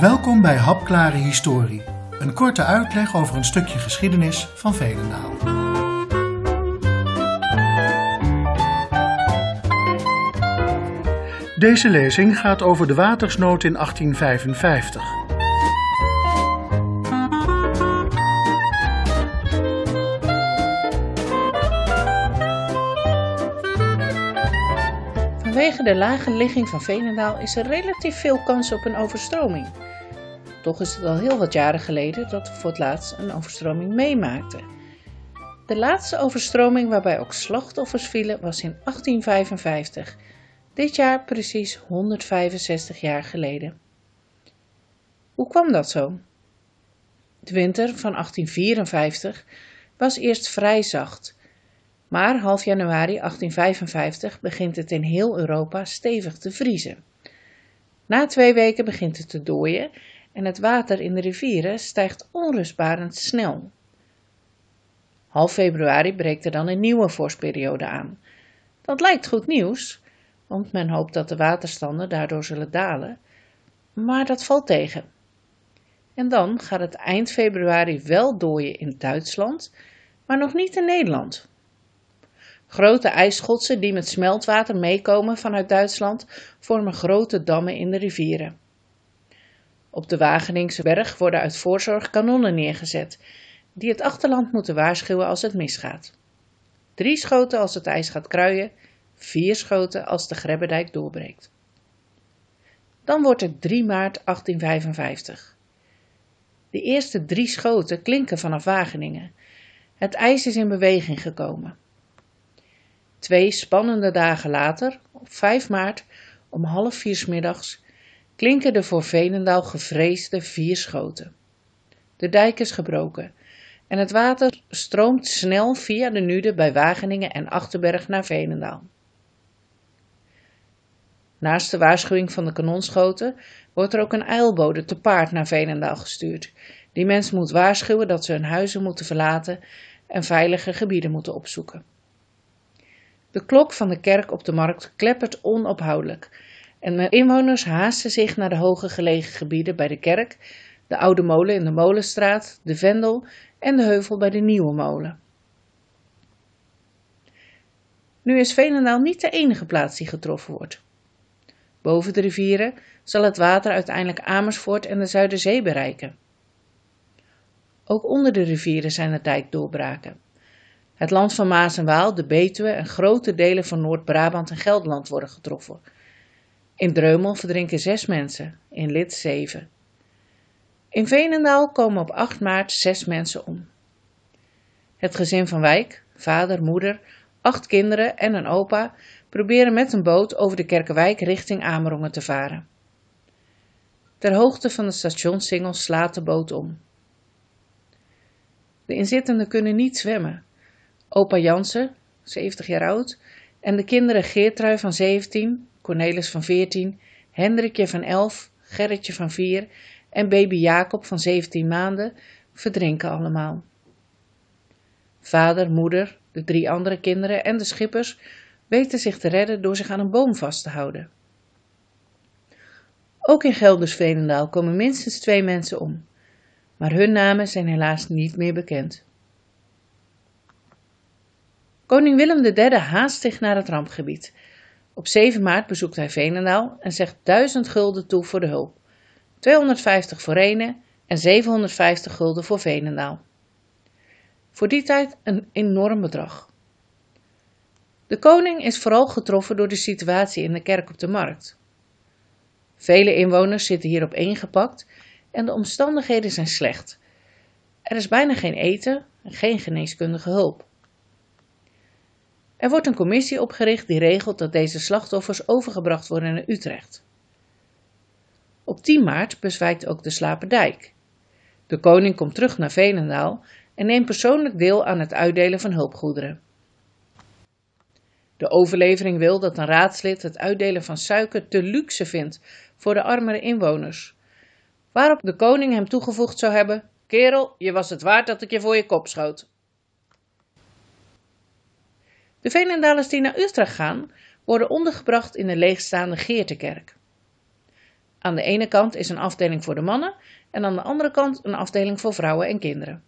Welkom bij Hapklare Historie, een korte uitleg over een stukje geschiedenis van Veenendaal. Deze lezing gaat over de watersnood in 1855. Vanwege de lage ligging van Veenendaal is er relatief veel kans op een overstroming. Toch is het al heel wat jaren geleden dat we voor het laatst een overstroming meemaakten. De laatste overstroming waarbij ook slachtoffers vielen was in 1855. Dit jaar precies 165 jaar geleden. Hoe kwam dat zo? De winter van 1854 was eerst vrij zacht, maar half januari 1855 begint het in heel Europa stevig te vriezen. Na twee weken begint het te dooien en het water in de rivieren stijgt onrustbarend snel. Half februari breekt er dan een nieuwe vorstperiode aan. Dat lijkt goed nieuws, want men hoopt dat de waterstanden daardoor zullen dalen, maar dat valt tegen. En dan gaat het eind februari wel dooien in Duitsland, maar nog niet in Nederland. Grote ijsschotsen die met smeltwater meekomen vanuit Duitsland vormen grote dammen in de rivieren. Op de Wageningse berg worden uit voorzorg kanonnen neergezet, die het achterland moeten waarschuwen als het misgaat. Drie schoten als het ijs gaat kruien, vier schoten als de Grebbedijk doorbreekt. Dan wordt het 3 maart 1855. De eerste drie schoten klinken vanaf Wageningen. Het ijs is in beweging gekomen. Twee spannende dagen later, op 5 maart, om half vier middags, klinken de voor Veenendaal gevreesde vier schoten. De dijk is gebroken en het water stroomt snel via de Nude bij Wageningen en Achterberg naar Veenendaal. Naast de waarschuwing van de kanonschoten wordt er ook een eilbode te paard naar Veenendaal gestuurd. Die mensen moet waarschuwen dat ze hun huizen moeten verlaten en veilige gebieden moeten opzoeken. De klok van de kerk op de markt kleppert onophoudelijk en de inwoners haasten zich naar de hoger gelegen gebieden bij de kerk, de oude molen in de Molenstraat, de Vendel en de heuvel bij de Nieuwe Molen. Nu is Veenendaal niet de enige plaats die getroffen wordt. Boven de rivieren zal het water uiteindelijk Amersfoort en de Zuiderzee bereiken. Ook onder de rivieren zijn er dijkdoorbraken. Het land van Maas en Waal, de Betuwe en grote delen van Noord-Brabant en Gelderland worden getroffen. In Dreumel verdrinken zes mensen, in Lid zeven. In Veenendaal komen op 8 maart zes mensen om. Het gezin van Wijk, vader, moeder, acht kinderen en een opa, proberen met een boot over de Kerkenwijk richting Amerongen te varen. Ter hoogte van de stationssingel slaat de boot om. De inzittenden kunnen niet zwemmen. Opa Jansen, 70 jaar oud, en de kinderen Geertrui van 17, Cornelis van 14, Hendrikje van 11, Gerritje van 4 en baby Jacob van 17 maanden verdrinken allemaal. Vader, moeder, de drie andere kinderen en de schippers weten zich te redden door zich aan een boom vast te houden. Ook in Gelders-Veenendaal komen minstens twee mensen om, maar hun namen zijn helaas niet meer bekend. Koning Willem III haast zich naar het rampgebied. Op 7 maart bezoekt hij Veenendaal en zegt 1000 gulden toe voor de hulp, 250 voor Renen en 750 gulden voor Veenendaal. Voor die tijd een enorm bedrag. De koning is vooral getroffen door de situatie in de kerk op de markt. Vele inwoners zitten hierop ingepakt en de omstandigheden zijn slecht. Er is bijna geen eten en geen geneeskundige hulp. Er wordt een commissie opgericht die regelt dat deze slachtoffers overgebracht worden naar Utrecht. Op 10 maart bezwijkt ook de Slaperdijk. De koning komt terug naar Veenendaal en neemt persoonlijk deel aan het uitdelen van hulpgoederen. De overlevering wil dat een raadslid het uitdelen van suiker te luxe vindt voor de armere inwoners. Waarop de koning hem toegevoegd zou hebben: Kerel, je was het waard dat ik je voor je kop schoot. De Veenendalers die naar Utrecht gaan, worden ondergebracht in de leegstaande Geertekerk. Aan de ene kant is een afdeling voor de mannen en aan de andere kant een afdeling voor vrouwen en kinderen.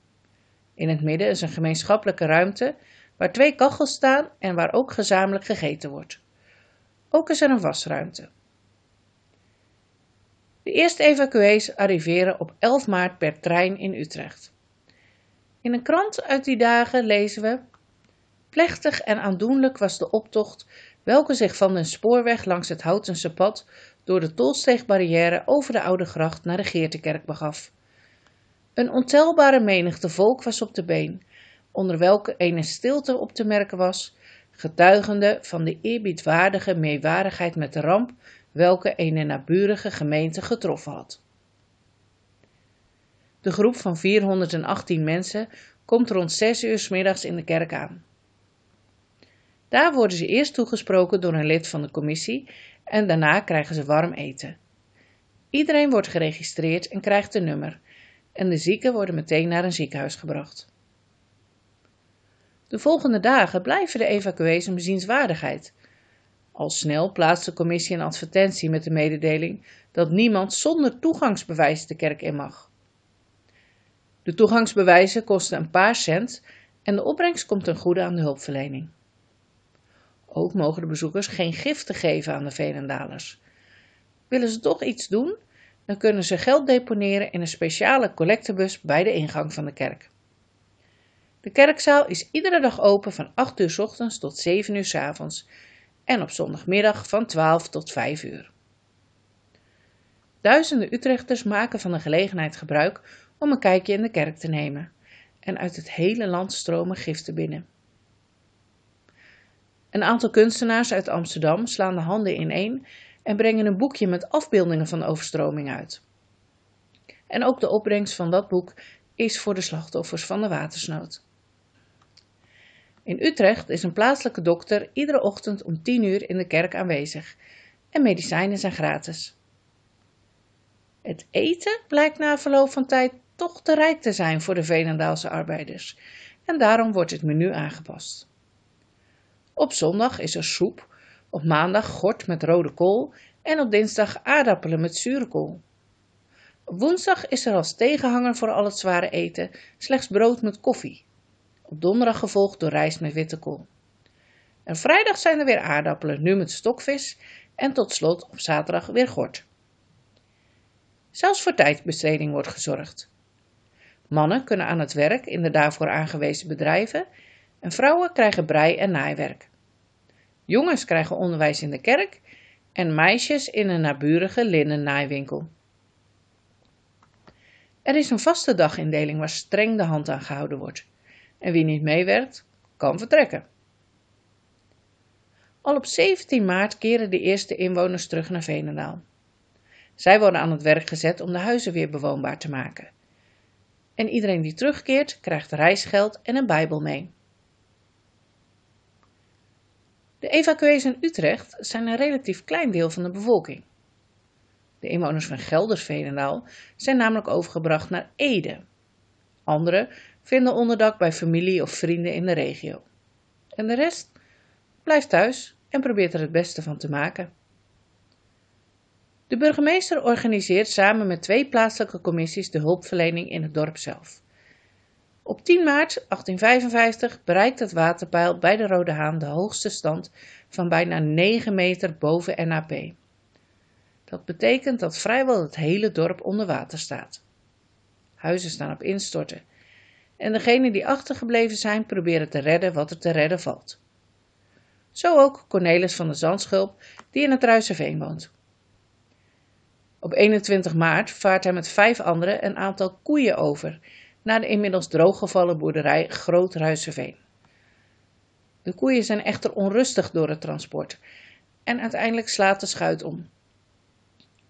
In het midden is een gemeenschappelijke ruimte waar twee kachels staan en waar ook gezamenlijk gegeten wordt. Ook is er een wasruimte. De eerste evacuees arriveren op 11 maart per trein in Utrecht. In een krant uit die dagen lezen we: Plechtig en aandoenlijk was de optocht, welke zich van den spoorweg langs het Houtense pad door de tolsteegbarrière over de Oude Gracht naar de Geertekerk begaf. Een ontelbare menigte volk was op de been, onder welke een stilte op te merken was, getuigende van de eerbiedwaardige meewarigheid met de ramp welke een naburige gemeente getroffen had. De groep van 418 mensen komt rond 6 uur s middags in de kerk aan. Daar worden ze eerst toegesproken door een lid van de commissie en daarna krijgen ze warm eten. Iedereen wordt geregistreerd en krijgt een nummer en de zieken worden meteen naar een ziekenhuis gebracht. De volgende dagen blijven de evacuees een bezienswaardigheid. Al snel plaatst de commissie een advertentie met de mededeling dat niemand zonder toegangsbewijs de kerk in mag. De toegangsbewijzen kosten een paar cent en de opbrengst komt ten goede aan de hulpverlening. Ook mogen de bezoekers geen giften geven aan de Velendalers. Willen ze toch iets doen, dan kunnen ze geld deponeren in een speciale collectebus bij de ingang van de kerk. De kerkzaal is iedere dag open van 8 uur s ochtends tot 7 uur s avonds en op zondagmiddag van 12 tot 5 uur. Duizenden Utrechters maken van de gelegenheid gebruik om een kijkje in de kerk te nemen en uit het hele land stromen giften binnen. Een aantal kunstenaars uit Amsterdam slaan de handen ineen en brengen een boekje met afbeeldingen van de overstroming uit. En ook de opbrengst van dat boek is voor de slachtoffers van de watersnood. In Utrecht is een plaatselijke dokter iedere ochtend om 10 uur in de kerk aanwezig en medicijnen zijn gratis. Het eten blijkt na verloop van tijd toch te rijk te zijn voor de Venendaalse arbeiders en daarom wordt het menu aangepast. Op zondag is er soep, op maandag gort met rode kool en op dinsdag aardappelen met zure kool. Woensdag is er als tegenhanger voor al het zware eten slechts brood met koffie. Op donderdag gevolgd door rijst met witte kool. En vrijdag zijn er weer aardappelen, nu met stokvis en tot slot op zaterdag weer gort. Zelfs voor tijdbesteding wordt gezorgd. Mannen kunnen aan het werk in de daarvoor aangewezen bedrijven en vrouwen krijgen brei- en naaiwerk. Jongens krijgen onderwijs in de kerk en meisjes in een naburige linnennaaiwinkel. Er is een vaste dagindeling waar streng de hand aan gehouden wordt. En wie niet meewerkt, kan vertrekken. Al op 17 maart keren de eerste inwoners terug naar Venendaal. Zij worden aan het werk gezet om de huizen weer bewoonbaar te maken. En iedereen die terugkeert krijgt reisgeld en een Bijbel mee. De evacuees in Utrecht zijn een relatief klein deel van de bevolking. De inwoners van Gelders-Veenendaal zijn namelijk overgebracht naar Ede. Anderen vinden onderdak bij familie of vrienden in de regio. En de rest blijft thuis en probeert er het beste van te maken. De burgemeester organiseert samen met twee plaatselijke commissies de hulpverlening in het dorp zelf. Op 10 maart 1855 bereikt het waterpeil bij de Rode Haan de hoogste stand van bijna 9 meter boven NAP. Dat betekent dat vrijwel het hele dorp onder water staat. Huizen staan op instorten en degenen die achtergebleven zijn proberen te redden wat er te redden valt. Zo ook Cornelis van de Zandschulp, die in het Ruiserveen woont. Op 21 maart vaart hij met vijf anderen een aantal koeien over naar de inmiddels drooggevallen boerderij Groot Ruiserveen. De koeien zijn echter onrustig door het transport en uiteindelijk slaat de schuit om.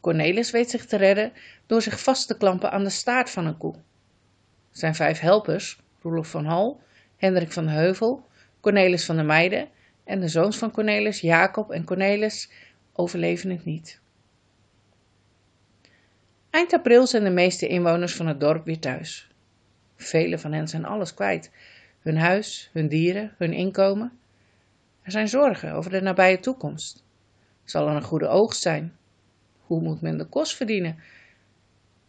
Cornelis weet zich te redden door zich vast te klampen aan de staart van een koe. Zijn vijf helpers, Roelof van Hal, Hendrik van Heuvel, Cornelis van der Meijden en de zoons van Cornelis, Jacob en Cornelis, overleven het niet. Eind april zijn de meeste inwoners van het dorp weer thuis. Velen van hen zijn alles kwijt: hun huis, hun dieren, hun inkomen. Er zijn zorgen over de nabije toekomst. Zal er een goede oogst zijn? Hoe moet men de kost verdienen?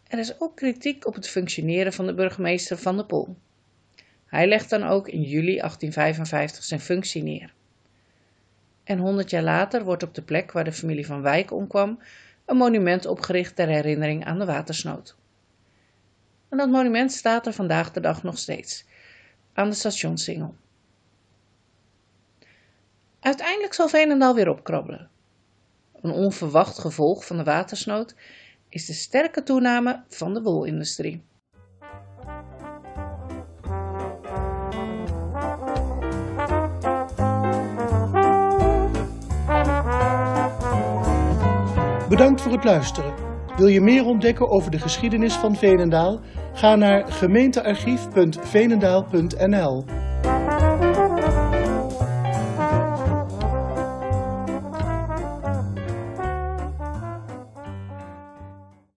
Er is ook kritiek op het functioneren van de burgemeester van de Pol. Hij legt dan ook in juli 1855 zijn functie neer. En honderd jaar later wordt op de plek waar de familie van Wijk omkwam een monument opgericht ter herinnering aan de watersnood. En dat monument staat er vandaag de dag nog steeds, aan de stationssingel. Uiteindelijk zal Veenendaal weer opkrabbelen. Een onverwacht gevolg van de watersnood is de sterke toename van de wolindustrie. Bedankt voor het luisteren. Wil je meer ontdekken over de geschiedenis van Veenendaal? Ga naar gemeentearchief.veenendaal.nl